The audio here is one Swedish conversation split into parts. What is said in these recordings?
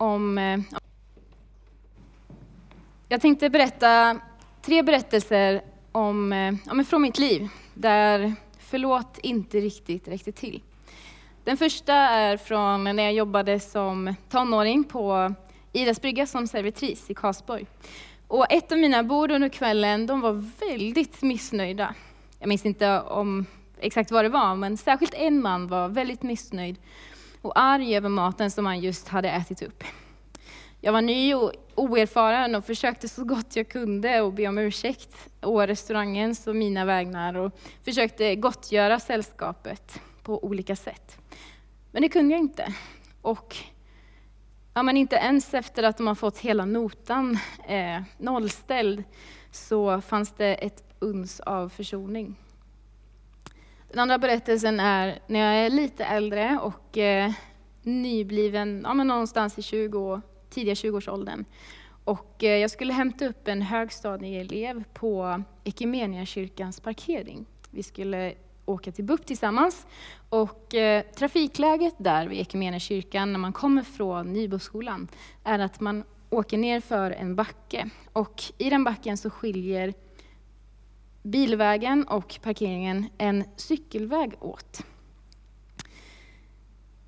om... Eh, jag tänkte berätta tre berättelser om, eh, om, från mitt liv, där förlåt inte riktigt räckte till. Den första är från när jag jobbade som tonåring på Idas brygga som servitris i Karlsborg. Och ett av mina bord under kvällen, de var väldigt missnöjda. Jag minns inte om exakt vad det var, men särskilt en man var väldigt missnöjd och arg över maten som han just hade ätit upp. Jag var ny och oerfaren och försökte så gott jag kunde att be om ursäkt å restaurangens och mina vägnar och försökte gottgöra sällskapet på olika sätt. Men det kunde jag inte. Och ja, men inte ens efter att de har fått hela notan eh, nollställd så fanns det ett uns av försoning. Den andra berättelsen är när jag är lite äldre och eh, nybliven, ja, men någonstans i 20 tidiga 20-årsåldern. Och eh, jag skulle hämta upp en högstadieelev på Equmeniakyrkans parkering. Vi skulle åka till BUP tillsammans. Och eh, trafikläget där vid Equmeniakyrkan när man kommer från Nyboskolan är att man åker ner för en backe. Och i den backen så skiljer bilvägen och parkeringen en cykelväg åt.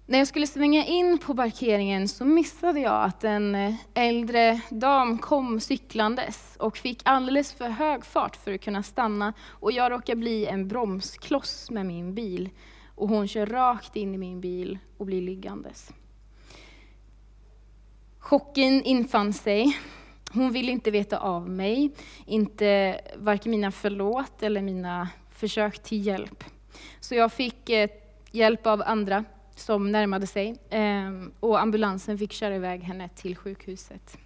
När jag skulle svänga in på parkeringen så missade jag att en äldre dam kom cyklandes och fick alldeles för hög fart för att kunna stanna. Och jag råkade bli en bromskloss med min bil. Och hon kör rakt in i min bil och blir liggandes. Chocken infann sig. Hon ville inte veta av mig, inte varken mina förlåt eller mina försök till hjälp. Så jag fick eh, hjälp av andra som närmade sig ehm, och ambulansen fick köra iväg henne till sjukhuset.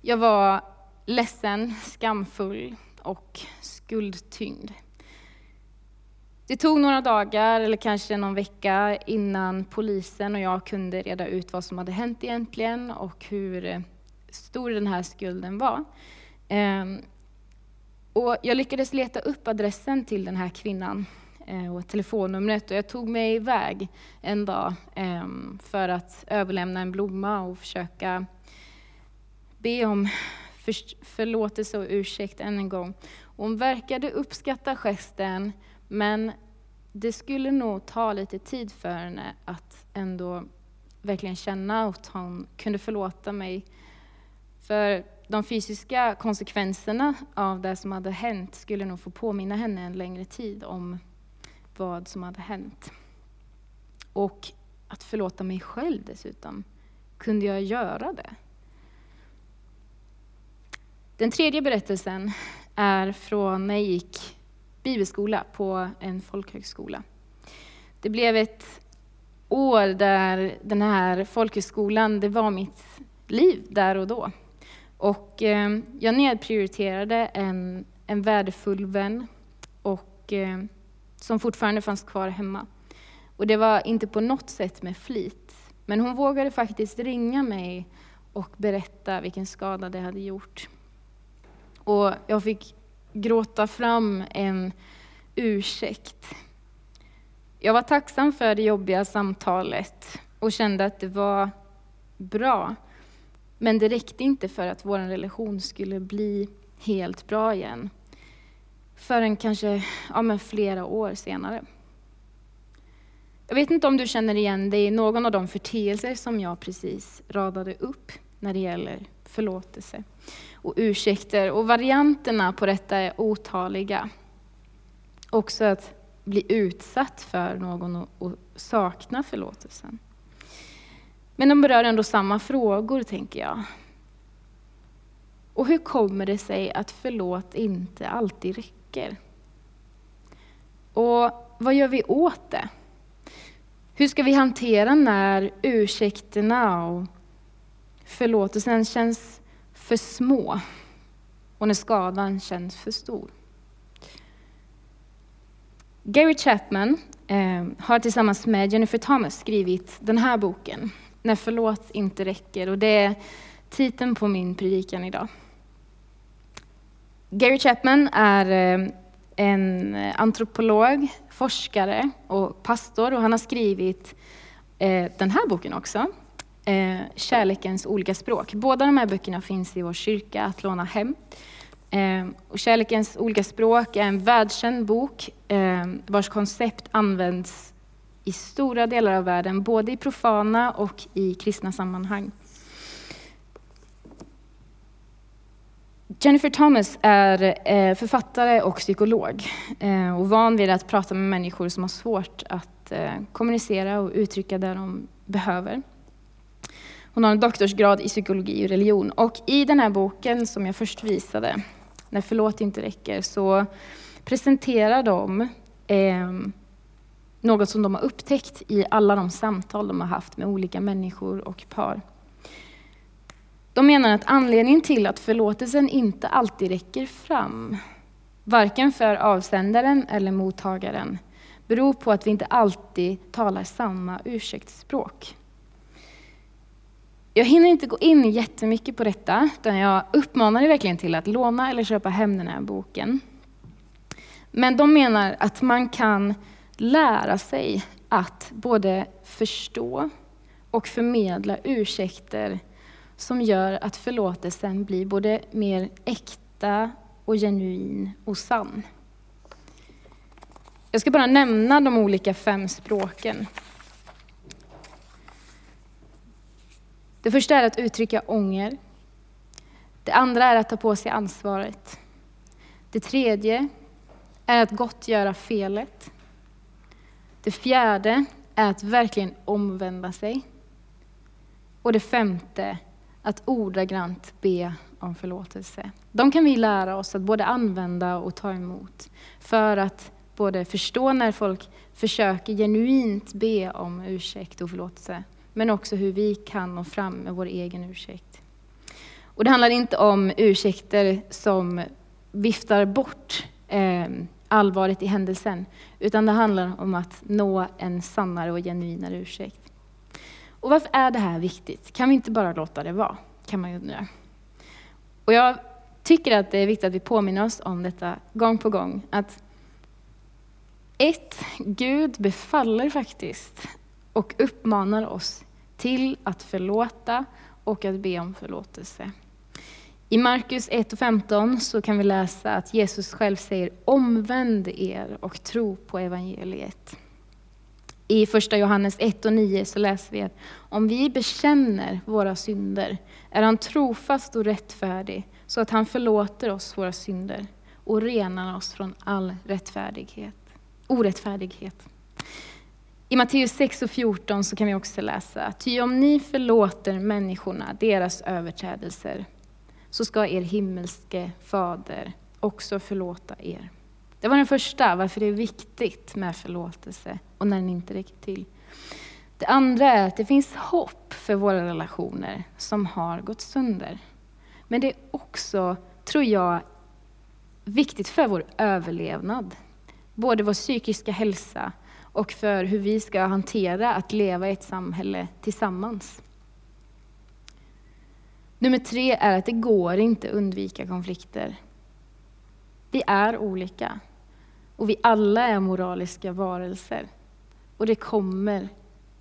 Jag var ledsen, skamfull och skuldtyngd. Det tog några dagar, eller kanske någon vecka, innan polisen och jag kunde reda ut vad som hade hänt egentligen och hur eh, stor den här skulden var. Ehm, och jag lyckades leta upp adressen till den här kvinnan eh, och telefonnumret. Och jag tog mig iväg en dag ehm, för att överlämna en blomma och försöka be om förlåtelse och ursäkt än en gång. Hon verkade uppskatta gesten, men det skulle nog ta lite tid för henne att ändå verkligen känna att hon kunde förlåta mig. För de fysiska konsekvenserna av det som hade hänt skulle nog få påminna henne en längre tid om vad som hade hänt. Och att förlåta mig själv dessutom. Kunde jag göra det? Den tredje berättelsen är från när jag gick bibelskola på en folkhögskola. Det blev ett år där den här folkhögskolan, det var mitt liv där och då. Och eh, jag nedprioriterade en, en värdefull vän och eh, som fortfarande fanns kvar hemma. Och det var inte på något sätt med flit. Men hon vågade faktiskt ringa mig och berätta vilken skada det hade gjort. Och jag fick gråta fram en ursäkt. Jag var tacksam för det jobbiga samtalet och kände att det var bra. Men det räckte inte för att vår relation skulle bli helt bra igen förrän kanske ja, men flera år senare. Jag vet inte om du känner igen dig i någon av de förteelser som jag precis radade upp när det gäller förlåtelse och ursäkter. Och varianterna på detta är otaliga. Också att bli utsatt för någon och sakna förlåtelsen. Men de berör ändå samma frågor, tänker jag. Och hur kommer det sig att förlåt inte alltid räcker? Och vad gör vi åt det? Hur ska vi hantera när ursäkterna och förlåtelsen känns för små och när skadan känns för stor? Gary Chapman eh, har tillsammans med Jennifer Thomas skrivit den här boken, när förlåt inte räcker. Och det är titeln på min predikan idag. Gary Chapman är eh, en antropolog, forskare och pastor och han har skrivit eh, den här boken också. Eh, Kärlekens olika språk. Båda de här böckerna finns i vår kyrka att låna hem. Och Kärlekens olika språk är en världskänd bok vars koncept används i stora delar av världen, både i profana och i kristna sammanhang. Jennifer Thomas är eh, författare och psykolog eh, och van vid att prata med människor som har svårt att eh, kommunicera och uttrycka det de behöver. Hon har en doktorsgrad i psykologi och religion. Och i den här boken som jag först visade, När förlåt inte räcker, så presenterar de eh, något som de har upptäckt i alla de samtal de har haft med olika människor och par. De menar att anledningen till att förlåtelsen inte alltid räcker fram, varken för avsändaren eller mottagaren, beror på att vi inte alltid talar samma ursäktsspråk. Jag hinner inte gå in jättemycket på detta, utan jag uppmanar er verkligen till att låna eller köpa hem den här boken. Men de menar att man kan lära sig att både förstå och förmedla ursäkter som gör att förlåtelsen blir både mer äkta och genuin och sann. Jag ska bara nämna de olika fem språken. Det första är att uttrycka ånger. Det andra är att ta på sig ansvaret. Det tredje är att gottgöra felet. Det fjärde är att verkligen omvända sig. Och det femte, att ordagrant be om förlåtelse. De kan vi lära oss att både använda och ta emot. För att både förstå när folk försöker genuint be om ursäkt och förlåtelse, men också hur vi kan nå fram med vår egen ursäkt. Och det handlar inte om ursäkter som viftar bort eh, allvaret i händelsen, utan det handlar om att nå en sannare och genuinare ursäkt. Och varför är det här viktigt? Kan vi inte bara låta det vara? Kan man undra. Och jag tycker att det är viktigt att vi påminner oss om detta gång på gång. Att ett, Gud befaller faktiskt och uppmanar oss till att förlåta och att be om förlåtelse. I Markus 1 och 15 så kan vi läsa att Jesus själv säger omvänd er och tro på evangeliet. I första Johannes 1 och 9 så läser vi att om vi bekänner våra synder är han trofast och rättfärdig så att han förlåter oss våra synder och renar oss från all rättfärdighet, orättfärdighet. I Matteus 6 och 14 så kan vi också läsa, ty om ni förlåter människorna deras överträdelser så ska er himmelske fader också förlåta er. Det var den första, varför det är viktigt med förlåtelse och när den inte räcker till. Det andra är att det finns hopp för våra relationer som har gått sönder. Men det är också, tror jag, viktigt för vår överlevnad. Både vår psykiska hälsa och för hur vi ska hantera att leva i ett samhälle tillsammans. Nummer tre är att det går inte att undvika konflikter. Vi är olika. Och vi alla är moraliska varelser. Och det kommer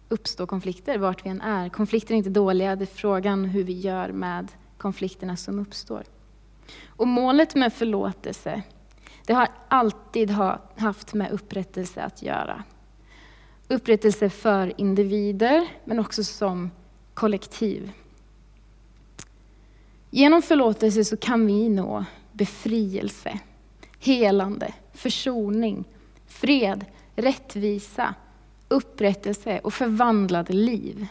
uppstå konflikter vart vi än är. Konflikter är inte dåliga, det är frågan hur vi gör med konflikterna som uppstår. Och målet med förlåtelse, det har alltid haft med upprättelse att göra. Upprättelse för individer, men också som kollektiv. Genom förlåtelse så kan vi nå befrielse, helande, försoning, fred, rättvisa, upprättelse och förvandlade liv.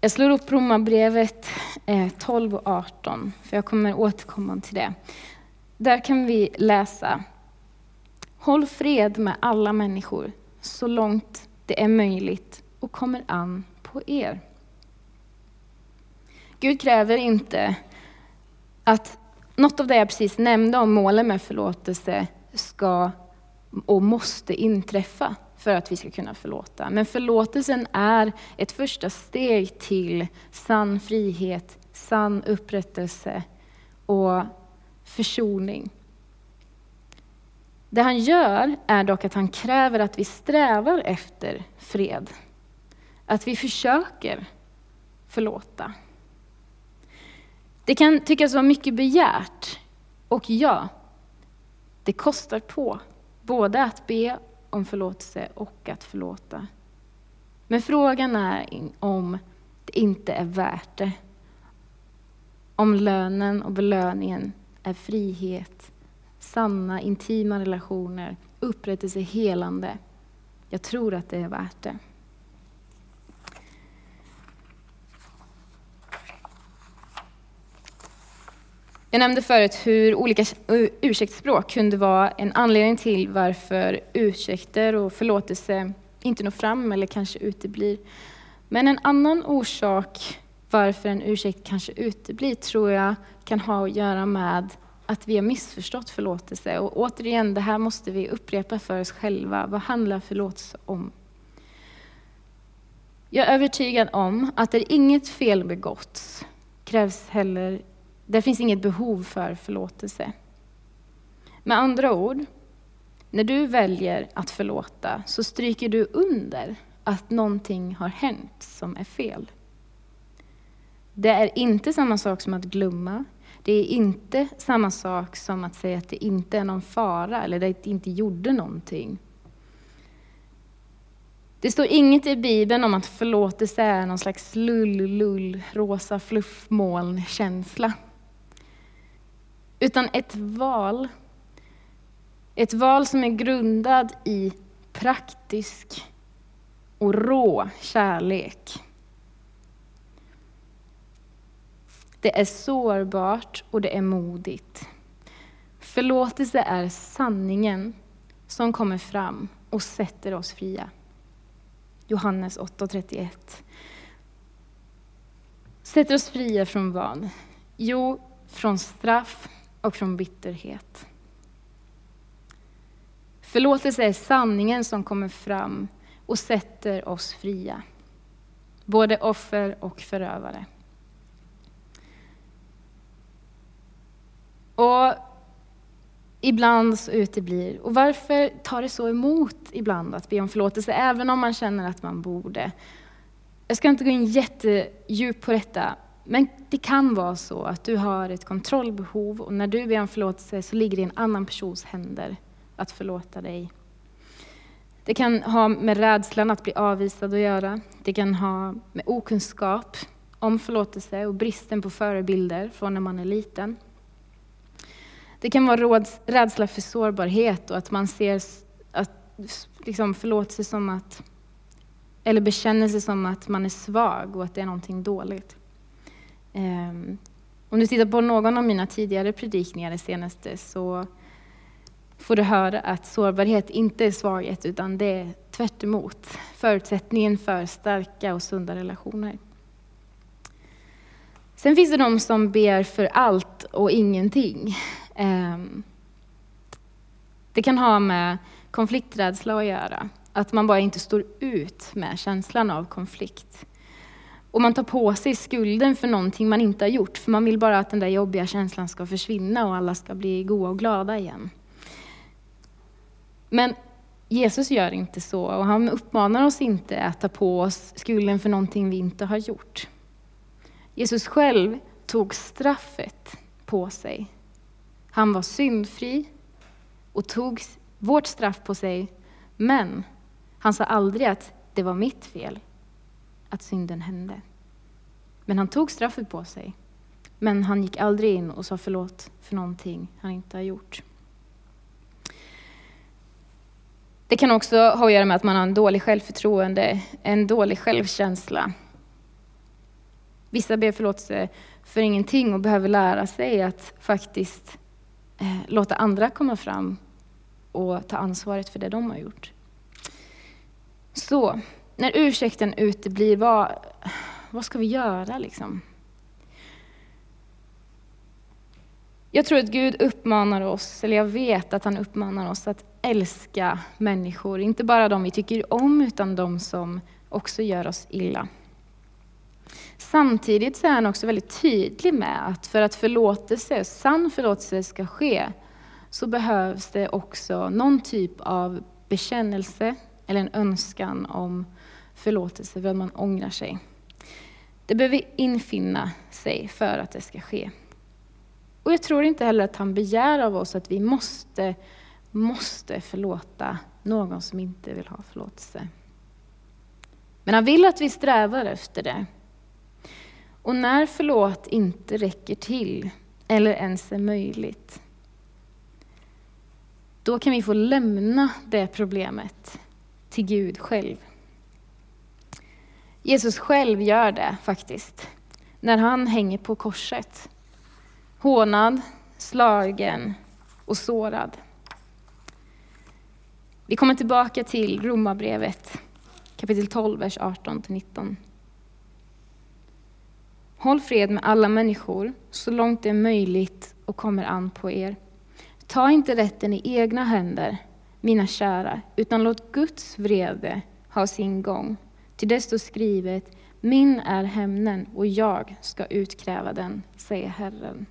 Jag slår upp Romarbrevet eh, 12 och 18, för jag kommer återkomma till det. Där kan vi läsa Håll fred med alla människor så långt det är möjligt och kommer an på er. Gud kräver inte att något av det jag precis nämnde om målen med förlåtelse ska och måste inträffa för att vi ska kunna förlåta. Men förlåtelsen är ett första steg till sann frihet, sann upprättelse och försoning. Det han gör är dock att han kräver att vi strävar efter fred. Att vi försöker förlåta. Det kan tyckas vara mycket begärt, och ja, det kostar på både att be om förlåtelse och att förlåta. Men frågan är om det inte är värt det. Om lönen och belöningen är frihet, sanna intima relationer, upprättelse, helande. Jag tror att det är värt det. Jag nämnde förut hur olika ursäktsspråk kunde vara en anledning till varför ursäkter och förlåtelse inte når fram eller kanske uteblir. Men en annan orsak varför en ursäkt kanske uteblir tror jag kan ha att göra med att vi har missförstått förlåtelse. Och återigen, det här måste vi upprepa för oss själva. Vad handlar förlåtelse om? Jag är övertygad om att där inget fel begåtts krävs heller där finns inget behov för förlåtelse. Med andra ord, när du väljer att förlåta så stryker du under att någonting har hänt som är fel. Det är inte samma sak som att glömma. Det är inte samma sak som att säga att det inte är någon fara eller att det inte gjorde någonting. Det står inget i Bibeln om att förlåtelse är någon slags lull-lull, rosa fluffmoln-känsla. Utan ett val. Ett val som är grundad i praktisk och rå kärlek. Det är sårbart och det är modigt. Förlåtelse är sanningen som kommer fram och sätter oss fria. Johannes 8.31. Sätter oss fria från vad? Jo, från straff, och från bitterhet. Förlåtelse är sanningen som kommer fram och sätter oss fria. Både offer och förövare. Och ibland så uteblir. Och varför tar det så emot ibland att be om förlåtelse, även om man känner att man borde? Jag ska inte gå in jättedjupt på detta, men det kan vara så att du har ett kontrollbehov och när du ber om förlåtelse så ligger det i en annan persons händer att förlåta dig. Det kan ha med rädslan att bli avvisad att göra. Det kan ha med okunskap om förlåtelse och bristen på förebilder från när man är liten. Det kan vara rädsla för sårbarhet och att man ser att, liksom förlåtelse som att, eller bekännelse som att man är svag och att det är någonting dåligt. Ehm, om du tittar på någon av mina tidigare predikningar det senaste så får du höra att sårbarhet inte är svaghet utan det är tvärt emot, förutsättningen för starka och sunda relationer. Sen finns det de som ber för allt och ingenting. Ehm, det kan ha med konflikträdsla att göra, att man bara inte står ut med känslan av konflikt. Och man tar på sig skulden för någonting man inte har gjort, för man vill bara att den där jobbiga känslan ska försvinna och alla ska bli goa och glada igen. Men Jesus gör inte så och han uppmanar oss inte att ta på oss skulden för någonting vi inte har gjort. Jesus själv tog straffet på sig. Han var syndfri och tog vårt straff på sig, men han sa aldrig att det var mitt fel att synden hände. Men han tog straffet på sig. Men han gick aldrig in och sa förlåt för någonting han inte har gjort. Det kan också ha att göra med att man har en dålig självförtroende, en dålig självkänsla. Vissa ber förlåtelse för ingenting och behöver lära sig att faktiskt eh, låta andra komma fram och ta ansvaret för det de har gjort. Så när ursäkten uteblir, vad, vad ska vi göra liksom? Jag tror att Gud uppmanar oss, eller jag vet att han uppmanar oss att älska människor. Inte bara de vi tycker om, utan de som också gör oss illa. Samtidigt så är han också väldigt tydlig med att för att förlåtelse, sann förlåtelse ska ske, så behövs det också någon typ av bekännelse eller en önskan om förlåtelse för att man ångrar sig. Det behöver infinna sig för att det ska ske. Och jag tror inte heller att han begär av oss att vi måste, måste förlåta någon som inte vill ha förlåtelse. Men han vill att vi strävar efter det. Och när förlåt inte räcker till, eller ens är möjligt, då kan vi få lämna det problemet till Gud själv. Jesus själv gör det faktiskt, när han hänger på korset. Hånad, slagen och sårad. Vi kommer tillbaka till Romarbrevet kapitel 12, vers 18-19. Håll fred med alla människor så långt det är möjligt och kommer an på er. Ta inte rätten i egna händer, mina kära, utan låt Guds vrede ha sin gång. Till det står skrivet, min är hämnden och jag ska utkräva den, säger Herren.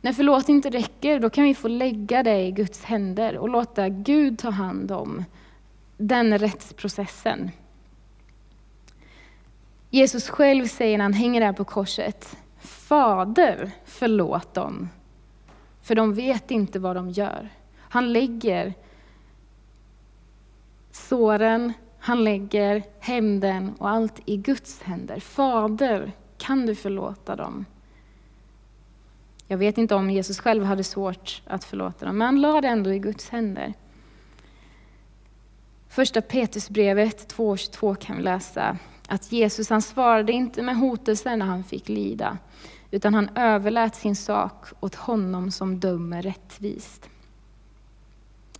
När förlåt inte räcker, då kan vi få lägga det i Guds händer och låta Gud ta hand om den rättsprocessen. Jesus själv säger när han hänger där på korset, Fader, förlåt dem, för de vet inte vad de gör. Han lägger såren, han lägger hämnden och allt i Guds händer. Fader, kan du förlåta dem? Jag vet inte om Jesus själv hade svårt att förlåta dem, men han la det ändå i Guds händer. Första Petrusbrevet 2.22 kan vi läsa att Jesus han svarade inte med hotelser när han fick lida, utan han överlät sin sak åt honom som dömer rättvist.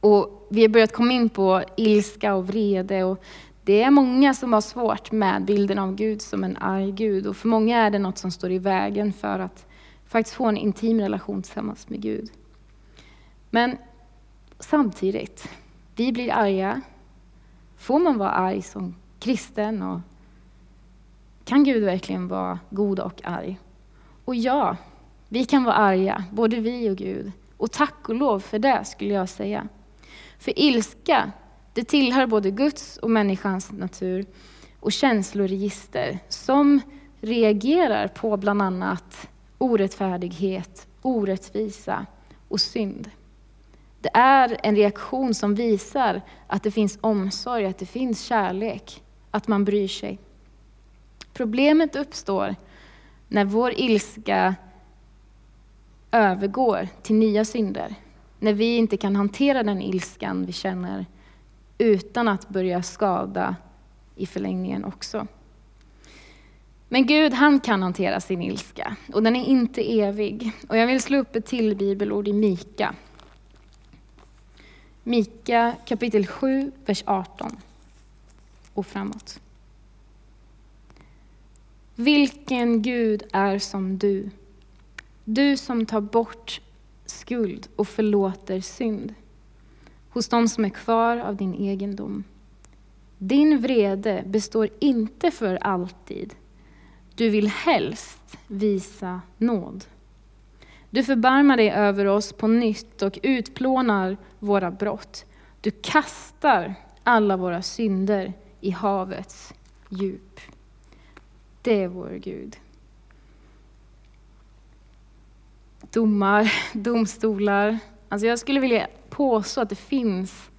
Och vi har börjat komma in på ilska och vrede. Och det är många som har svårt med bilden av Gud som en arg Gud. Och för många är det något som står i vägen för att faktiskt få en intim relation tillsammans med Gud. Men samtidigt, vi blir arga. Får man vara arg som kristen? Och kan Gud verkligen vara god och arg? Och ja, vi kan vara arga, både vi och Gud. Och tack och lov för det, skulle jag säga. För ilska, det tillhör både Guds och människans natur och känsloregister som reagerar på bland annat orättfärdighet, orättvisa och synd. Det är en reaktion som visar att det finns omsorg, att det finns kärlek, att man bryr sig. Problemet uppstår när vår ilska övergår till nya synder. När vi inte kan hantera den ilskan vi känner utan att börja skada i förlängningen också. Men Gud, han kan hantera sin ilska och den är inte evig. Och jag vill slå upp ett till bibelord i Mika. Mika kapitel 7, vers 18 och framåt. Vilken Gud är som du, du som tar bort skuld och förlåter synd hos de som är kvar av din egendom. Din vrede består inte för alltid. Du vill helst visa nåd. Du förbarmar dig över oss på nytt och utplånar våra brott. Du kastar alla våra synder i havets djup. Det är vår Gud. Domar, domstolar. Alltså jag skulle vilja påstå att det finns,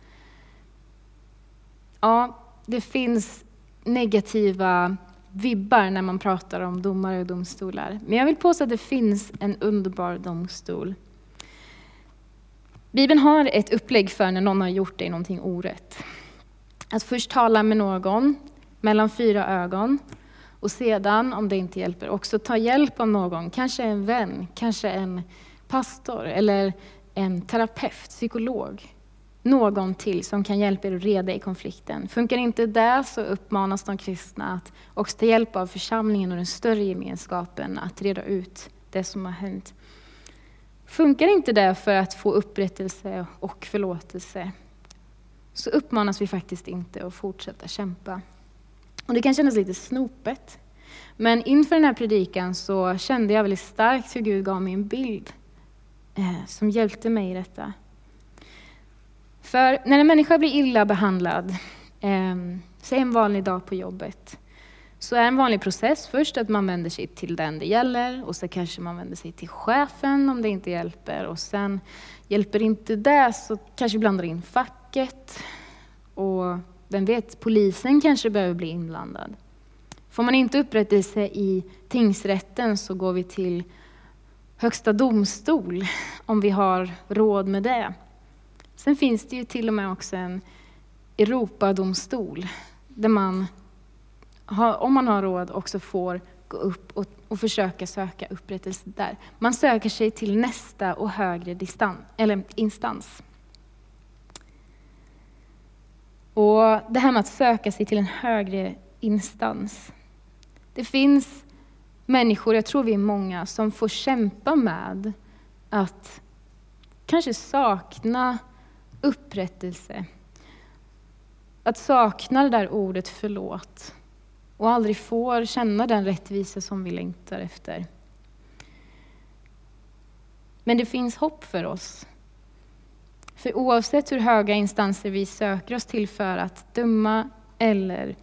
ja, det finns negativa vibbar när man pratar om domare och domstolar. Men jag vill påstå att det finns en underbar domstol. Bibeln har ett upplägg för när någon har gjort dig någonting orätt. Att först tala med någon mellan fyra ögon och sedan, om det inte hjälper, också ta hjälp av någon, kanske en vän, kanske en pastor eller en terapeut, psykolog. Någon till som kan hjälpa er att reda i konflikten. Funkar inte det så uppmanas de kristna att också ta hjälp av församlingen och den större gemenskapen att reda ut det som har hänt. Funkar inte det för att få upprättelse och förlåtelse så uppmanas vi faktiskt inte att fortsätta kämpa. Och det kan kännas lite snopet. Men inför den här predikan så kände jag väldigt starkt hur Gud gav mig en bild eh, som hjälpte mig i detta. För när en människa blir illa behandlad, eh, säg en vanlig dag på jobbet, så är en vanlig process först att man vänder sig till den det gäller och så kanske man vänder sig till chefen om det inte hjälper och sen hjälper inte det så kanske blandar in facket och vem vet, polisen kanske behöver bli inblandad. Får man inte upprättelse i tingsrätten så går vi till Högsta domstol om vi har råd med det. Sen finns det ju till och med också en Europadomstol där man, om man har råd, också får gå upp och, och försöka söka upprättelse där. Man söker sig till nästa och högre distans, eller instans. Och Det här med att söka sig till en högre instans. Det finns människor, jag tror vi är många, som får kämpa med att kanske sakna upprättelse. Att sakna det där ordet förlåt och aldrig får känna den rättvisa som vi längtar efter. Men det finns hopp för oss. För oavsett hur höga instanser vi söker oss till för att döma eller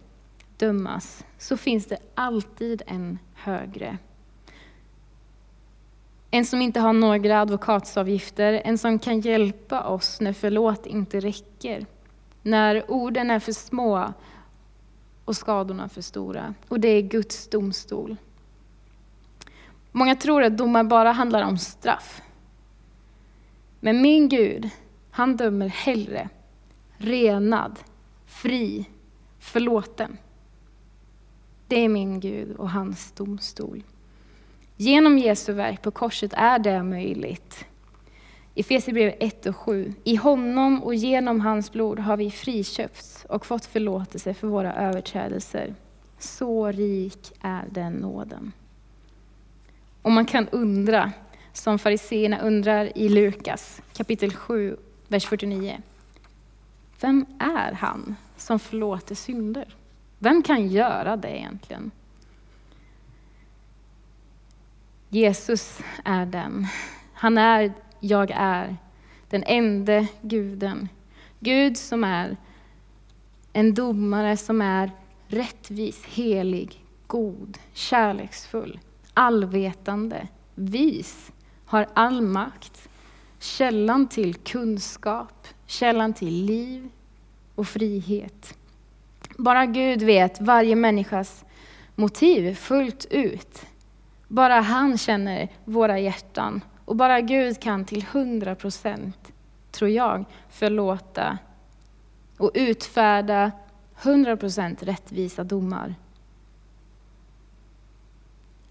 dömas, så finns det alltid en högre. En som inte har några advokatsavgifter, en som kan hjälpa oss när förlåt inte räcker. När orden är för små och skadorna för stora. Och det är Guds domstol. Många tror att domar bara handlar om straff. Men min Gud, han dömer hellre renad, fri, förlåten. Det är min Gud och hans domstol. Genom Jesu verk på korset är det möjligt. I Efesierbrevet 1 och 7. I honom och genom hans blod har vi friköpts och fått förlåtelse för våra överträdelser. Så rik är den nåden. Och man kan undra, som fariseerna undrar i Lukas kapitel 7, vers 49. Vem är han som förlåter synder? Vem kan göra det egentligen? Jesus är den. Han är, jag är, den enda guden. Gud som är en domare som är rättvis, helig, god, kärleksfull, allvetande, vis, har all makt, källan till kunskap, källan till liv och frihet. Bara Gud vet varje människas motiv fullt ut. Bara han känner våra hjärtan och bara Gud kan till hundra procent, tror jag, förlåta och utfärda hundra procent rättvisa domar.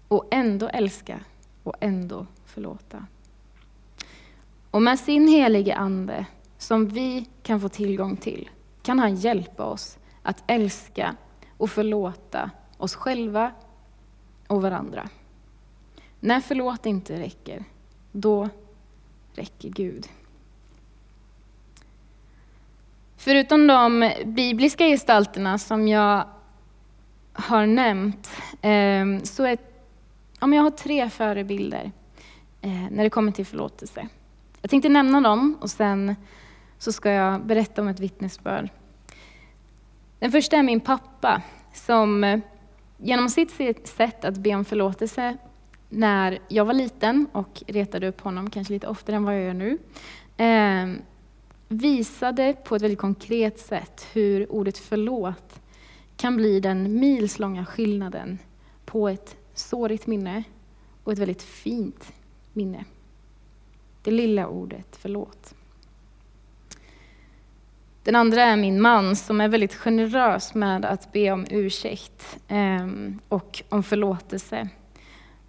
Och ändå älska och ändå förlåta. Och med sin helige Ande, som vi kan få tillgång till, kan han hjälpa oss att älska och förlåta oss själva och varandra. När förlåt inte räcker, då räcker Gud. Förutom de bibliska gestalterna som jag har nämnt, ehm, så är, om jag har tre förebilder eh, när det kommer till förlåtelse. Jag tänkte nämna dem och sen så ska jag berätta om ett vittnesbörd den första är min pappa som eh, genom sitt sätt att be om förlåtelse när jag var liten och retade upp honom, kanske lite oftare än vad jag gör nu, eh, visade på ett väldigt konkret sätt hur ordet förlåt kan bli den milslånga skillnaden på ett sårigt minne och ett väldigt fint minne. Det lilla ordet förlåt. Den andra är min man som är väldigt generös med att be om ursäkt ehm, och om förlåtelse.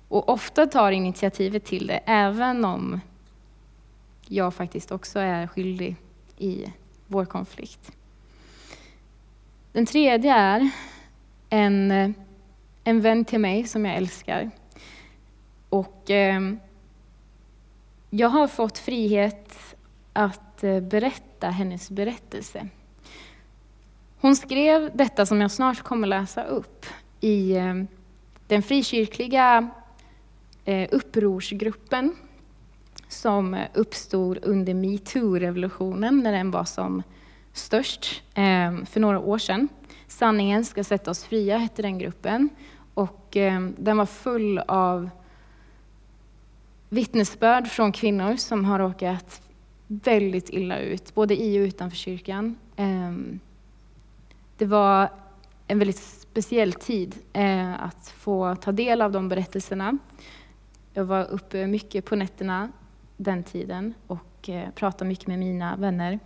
Och ofta tar initiativet till det, även om jag faktiskt också är skyldig i vår konflikt. Den tredje är en, en vän till mig som jag älskar. Och ehm, jag har fått frihet att eh, berätta hennes berättelse. Hon skrev detta som jag snart kommer läsa upp i eh, den frikyrkliga eh, upprorsgruppen som uppstod under metoo-revolutionen när den var som störst för några år sedan. Sanningen ska sätta oss fria hette den gruppen och den var full av vittnesbörd från kvinnor som har råkat väldigt illa ut, både i och utanför kyrkan. Ehm, det var en väldigt speciell tid eh, att få ta del av de berättelserna. Jag var uppe mycket på nätterna den tiden och eh, pratade mycket med mina vänner.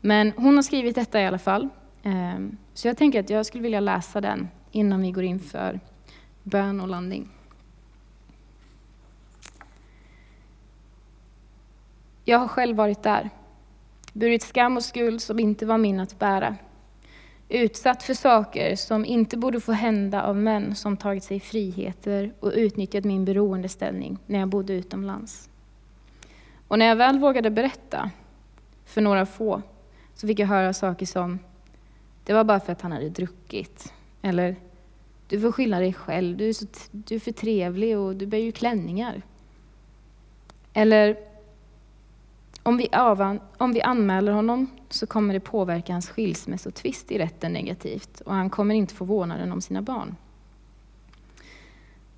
Men hon har skrivit detta i alla fall. Ehm, så jag tänker att jag skulle vilja läsa den innan vi går in för bön och landning. Jag har själv varit där, burit skam och skuld som inte var min att bära. Utsatt för saker som inte borde få hända av män som tagit sig friheter och utnyttjat min beroendeställning när jag bodde utomlands. Och när jag väl vågade berätta för några få så fick jag höra saker som det var bara för att han hade druckit. Eller du får skylla dig själv, du är, så, du är för trevlig och du bär ju klänningar. Eller om vi, avan, om vi anmäler honom så kommer det påverka hans skilsmässotvist i rätten negativt och han kommer inte få vårdnaden om sina barn.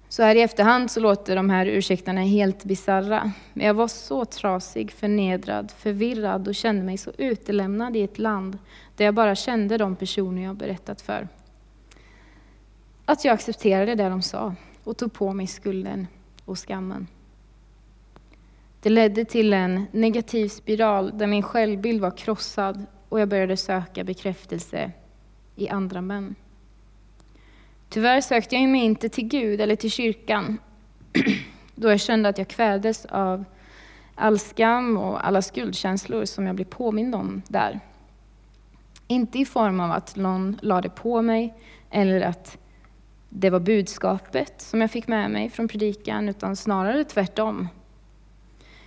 Så här i efterhand så låter de här ursäkterna helt bizarra. Men jag var så trasig, förnedrad, förvirrad och kände mig så utelämnad i ett land där jag bara kände de personer jag berättat för. Att jag accepterade det de sa och tog på mig skulden och skammen. Det ledde till en negativ spiral där min självbild var krossad och jag började söka bekräftelse i andra män. Tyvärr sökte jag mig inte till Gud eller till kyrkan då jag kände att jag kvävdes av all skam och alla skuldkänslor som jag blev påmind om där. Inte i form av att någon lade på mig eller att det var budskapet som jag fick med mig från predikan, utan snarare tvärtom.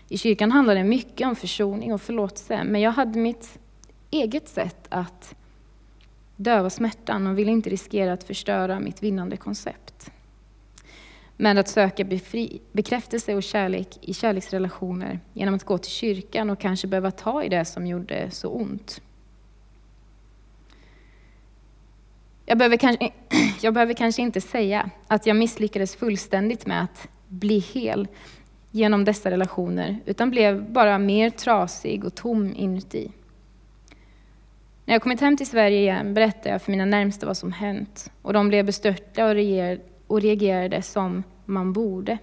I kyrkan handlade det mycket om försoning och förlåtelse, men jag hade mitt eget sätt att döva smärtan och ville inte riskera att förstöra mitt vinnande koncept. Men att söka befri, bekräftelse och kärlek i kärleksrelationer genom att gå till kyrkan och kanske behöva ta i det som gjorde så ont. Jag behöver, kanske, jag behöver kanske inte säga att jag misslyckades fullständigt med att bli hel genom dessa relationer, utan blev bara mer trasig och tom inuti. När jag kommit hem till Sverige igen berättade jag för mina närmsta vad som hänt och de blev bestörta och, och reagerade som man borde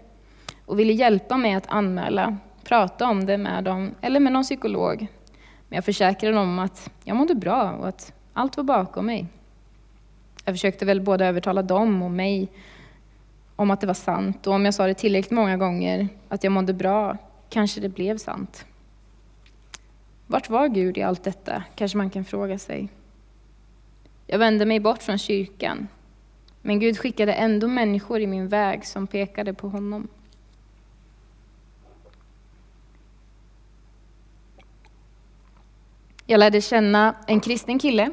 och ville hjälpa mig att anmäla, prata om det med dem eller med någon psykolog. Men jag försäkrade dem att jag mådde bra och att allt var bakom mig. Jag försökte väl både övertala dem och mig om att det var sant och om jag sa det tillräckligt många gånger att jag mådde bra kanske det blev sant. Vart var Gud i allt detta, kanske man kan fråga sig. Jag vände mig bort från kyrkan, men Gud skickade ändå människor i min väg som pekade på honom. Jag lärde känna en kristen kille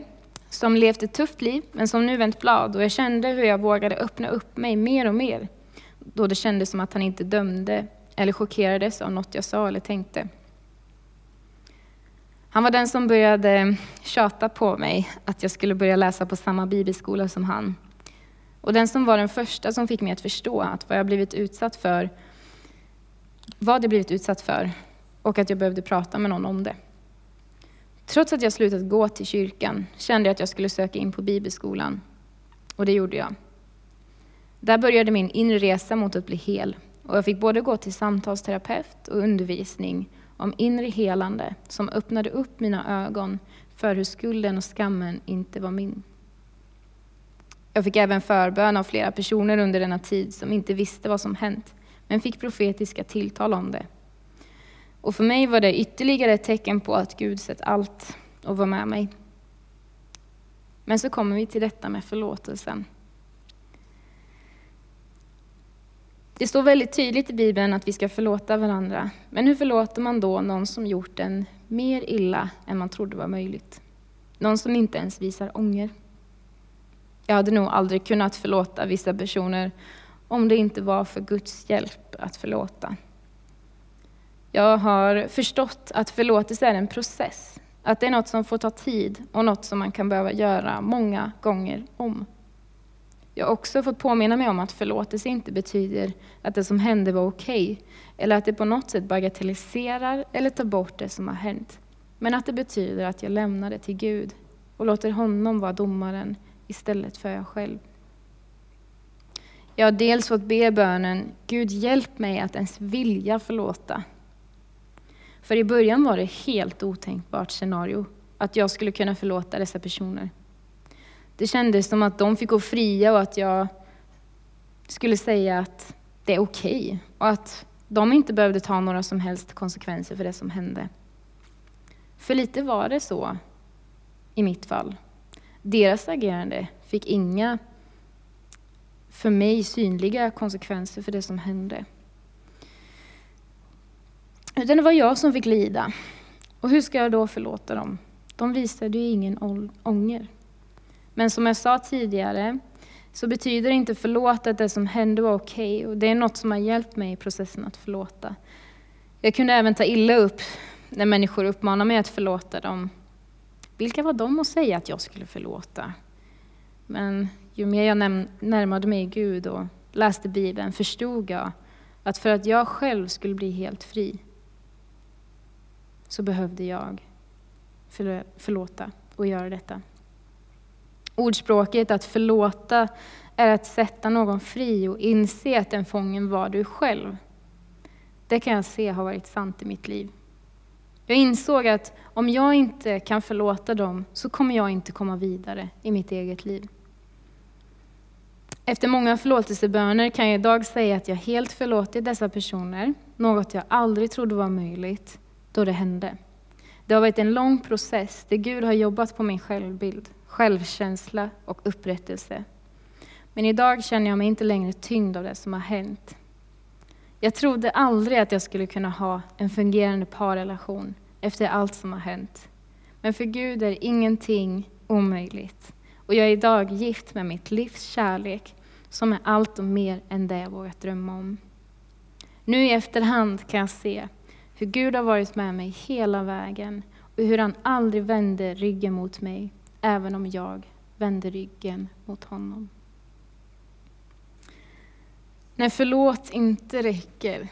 som levt ett tufft liv, men som nu vänt blad. Och jag kände hur jag vågade öppna upp mig mer och mer, då det kändes som att han inte dömde eller chockerades av något jag sa eller tänkte. Han var den som började tjata på mig att jag skulle börja läsa på samma bibelskola som han. Och den som var den första som fick mig att förstå att vad jag blivit utsatt för, vad jag blivit utsatt för och att jag behövde prata med någon om det. Trots att jag slutat gå till kyrkan kände jag att jag skulle söka in på bibelskolan. Och det gjorde jag. Där började min inre resa mot att bli hel. Och jag fick både gå till samtalsterapeut och undervisning om inre helande som öppnade upp mina ögon för hur skulden och skammen inte var min. Jag fick även förbön av flera personer under denna tid som inte visste vad som hänt, men fick profetiska tilltal om det. Och för mig var det ytterligare ett tecken på att Gud sett allt och var med mig. Men så kommer vi till detta med förlåtelsen. Det står väldigt tydligt i Bibeln att vi ska förlåta varandra. Men hur förlåter man då någon som gjort en mer illa än man trodde var möjligt? Någon som inte ens visar ånger. Jag hade nog aldrig kunnat förlåta vissa personer om det inte var för Guds hjälp att förlåta. Jag har förstått att förlåtelse är en process. Att det är något som får ta tid och något som man kan behöva göra många gånger om. Jag har också fått påminna mig om att förlåtelse inte betyder att det som hände var okej, okay, eller att det på något sätt bagatelliserar eller tar bort det som har hänt. Men att det betyder att jag lämnar det till Gud och låter honom vara domaren istället för jag själv. Jag har dels fått be bönen, Gud hjälp mig att ens vilja förlåta. För i början var det helt otänkbart scenario att jag skulle kunna förlåta dessa personer. Det kändes som att de fick gå fria och att jag skulle säga att det är okej okay, och att de inte behövde ta några som helst konsekvenser för det som hände. För lite var det så i mitt fall. Deras agerande fick inga för mig synliga konsekvenser för det som hände. Utan det var jag som fick lida. Och hur ska jag då förlåta dem? De visade ju ingen ånger. Men som jag sa tidigare så betyder inte förlåta att det som hände var okej. Okay, och det är något som har hjälpt mig i processen att förlåta. Jag kunde även ta illa upp när människor uppmanar mig att förlåta dem. Vilka var de att säga att jag skulle förlåta? Men ju mer jag närmade mig Gud och läste Bibeln förstod jag att för att jag själv skulle bli helt fri så behövde jag förlåta och göra detta. Ordspråket att förlåta är att sätta någon fri och inse att den fången var du själv. Det kan jag se har varit sant i mitt liv. Jag insåg att om jag inte kan förlåta dem så kommer jag inte komma vidare i mitt eget liv. Efter många förlåtelseböner kan jag idag säga att jag helt förlåtit dessa personer, något jag aldrig trodde var möjligt då det hände. Det har varit en lång process där Gud har jobbat på min självbild, självkänsla och upprättelse. Men idag känner jag mig inte längre tyngd av det som har hänt. Jag trodde aldrig att jag skulle kunna ha en fungerande parrelation efter allt som har hänt. Men för Gud är ingenting omöjligt. Och jag är idag gift med mitt livs kärlek, som är allt och mer än det jag vågat drömma om. Nu i efterhand kan jag se hur Gud har varit med mig hela vägen och hur han aldrig vände ryggen mot mig, även om jag vände ryggen mot honom. När förlåt inte räcker,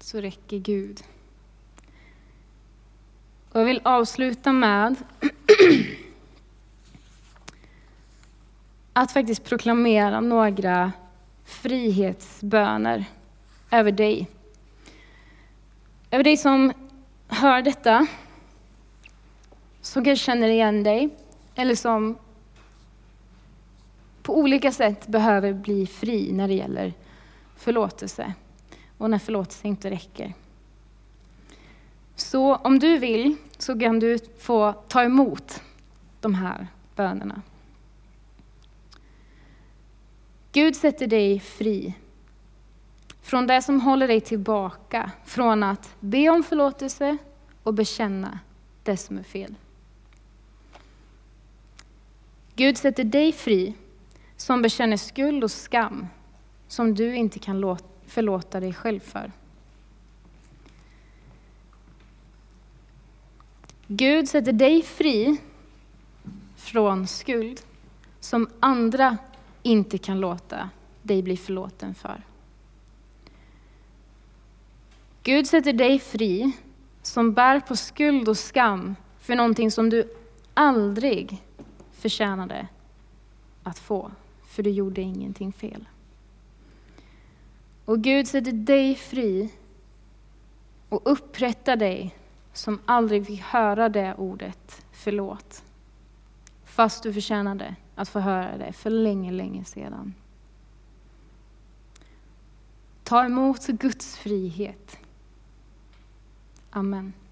så räcker Gud. Och jag vill avsluta med att faktiskt proklamera några frihetsböner över dig. Över dig som hör detta, som kanske känner igen dig, eller som på olika sätt behöver bli fri när det gäller förlåtelse och när förlåtelse inte räcker. Så om du vill så kan du få ta emot de här bönerna. Gud sätter dig fri från det som håller dig tillbaka från att be om förlåtelse och bekänna det som är fel. Gud sätter dig fri som bekänner skuld och skam som du inte kan förlåta dig själv för. Gud sätter dig fri från skuld som andra inte kan låta dig bli förlåten för. Gud sätter dig fri som bär på skuld och skam för någonting som du aldrig förtjänade att få, för du gjorde ingenting fel. Och Gud sätter dig fri och upprättar dig som aldrig fick höra det ordet förlåt. Fast du förtjänade att få höra det för länge, länge sedan. Ta emot Guds frihet. Amen.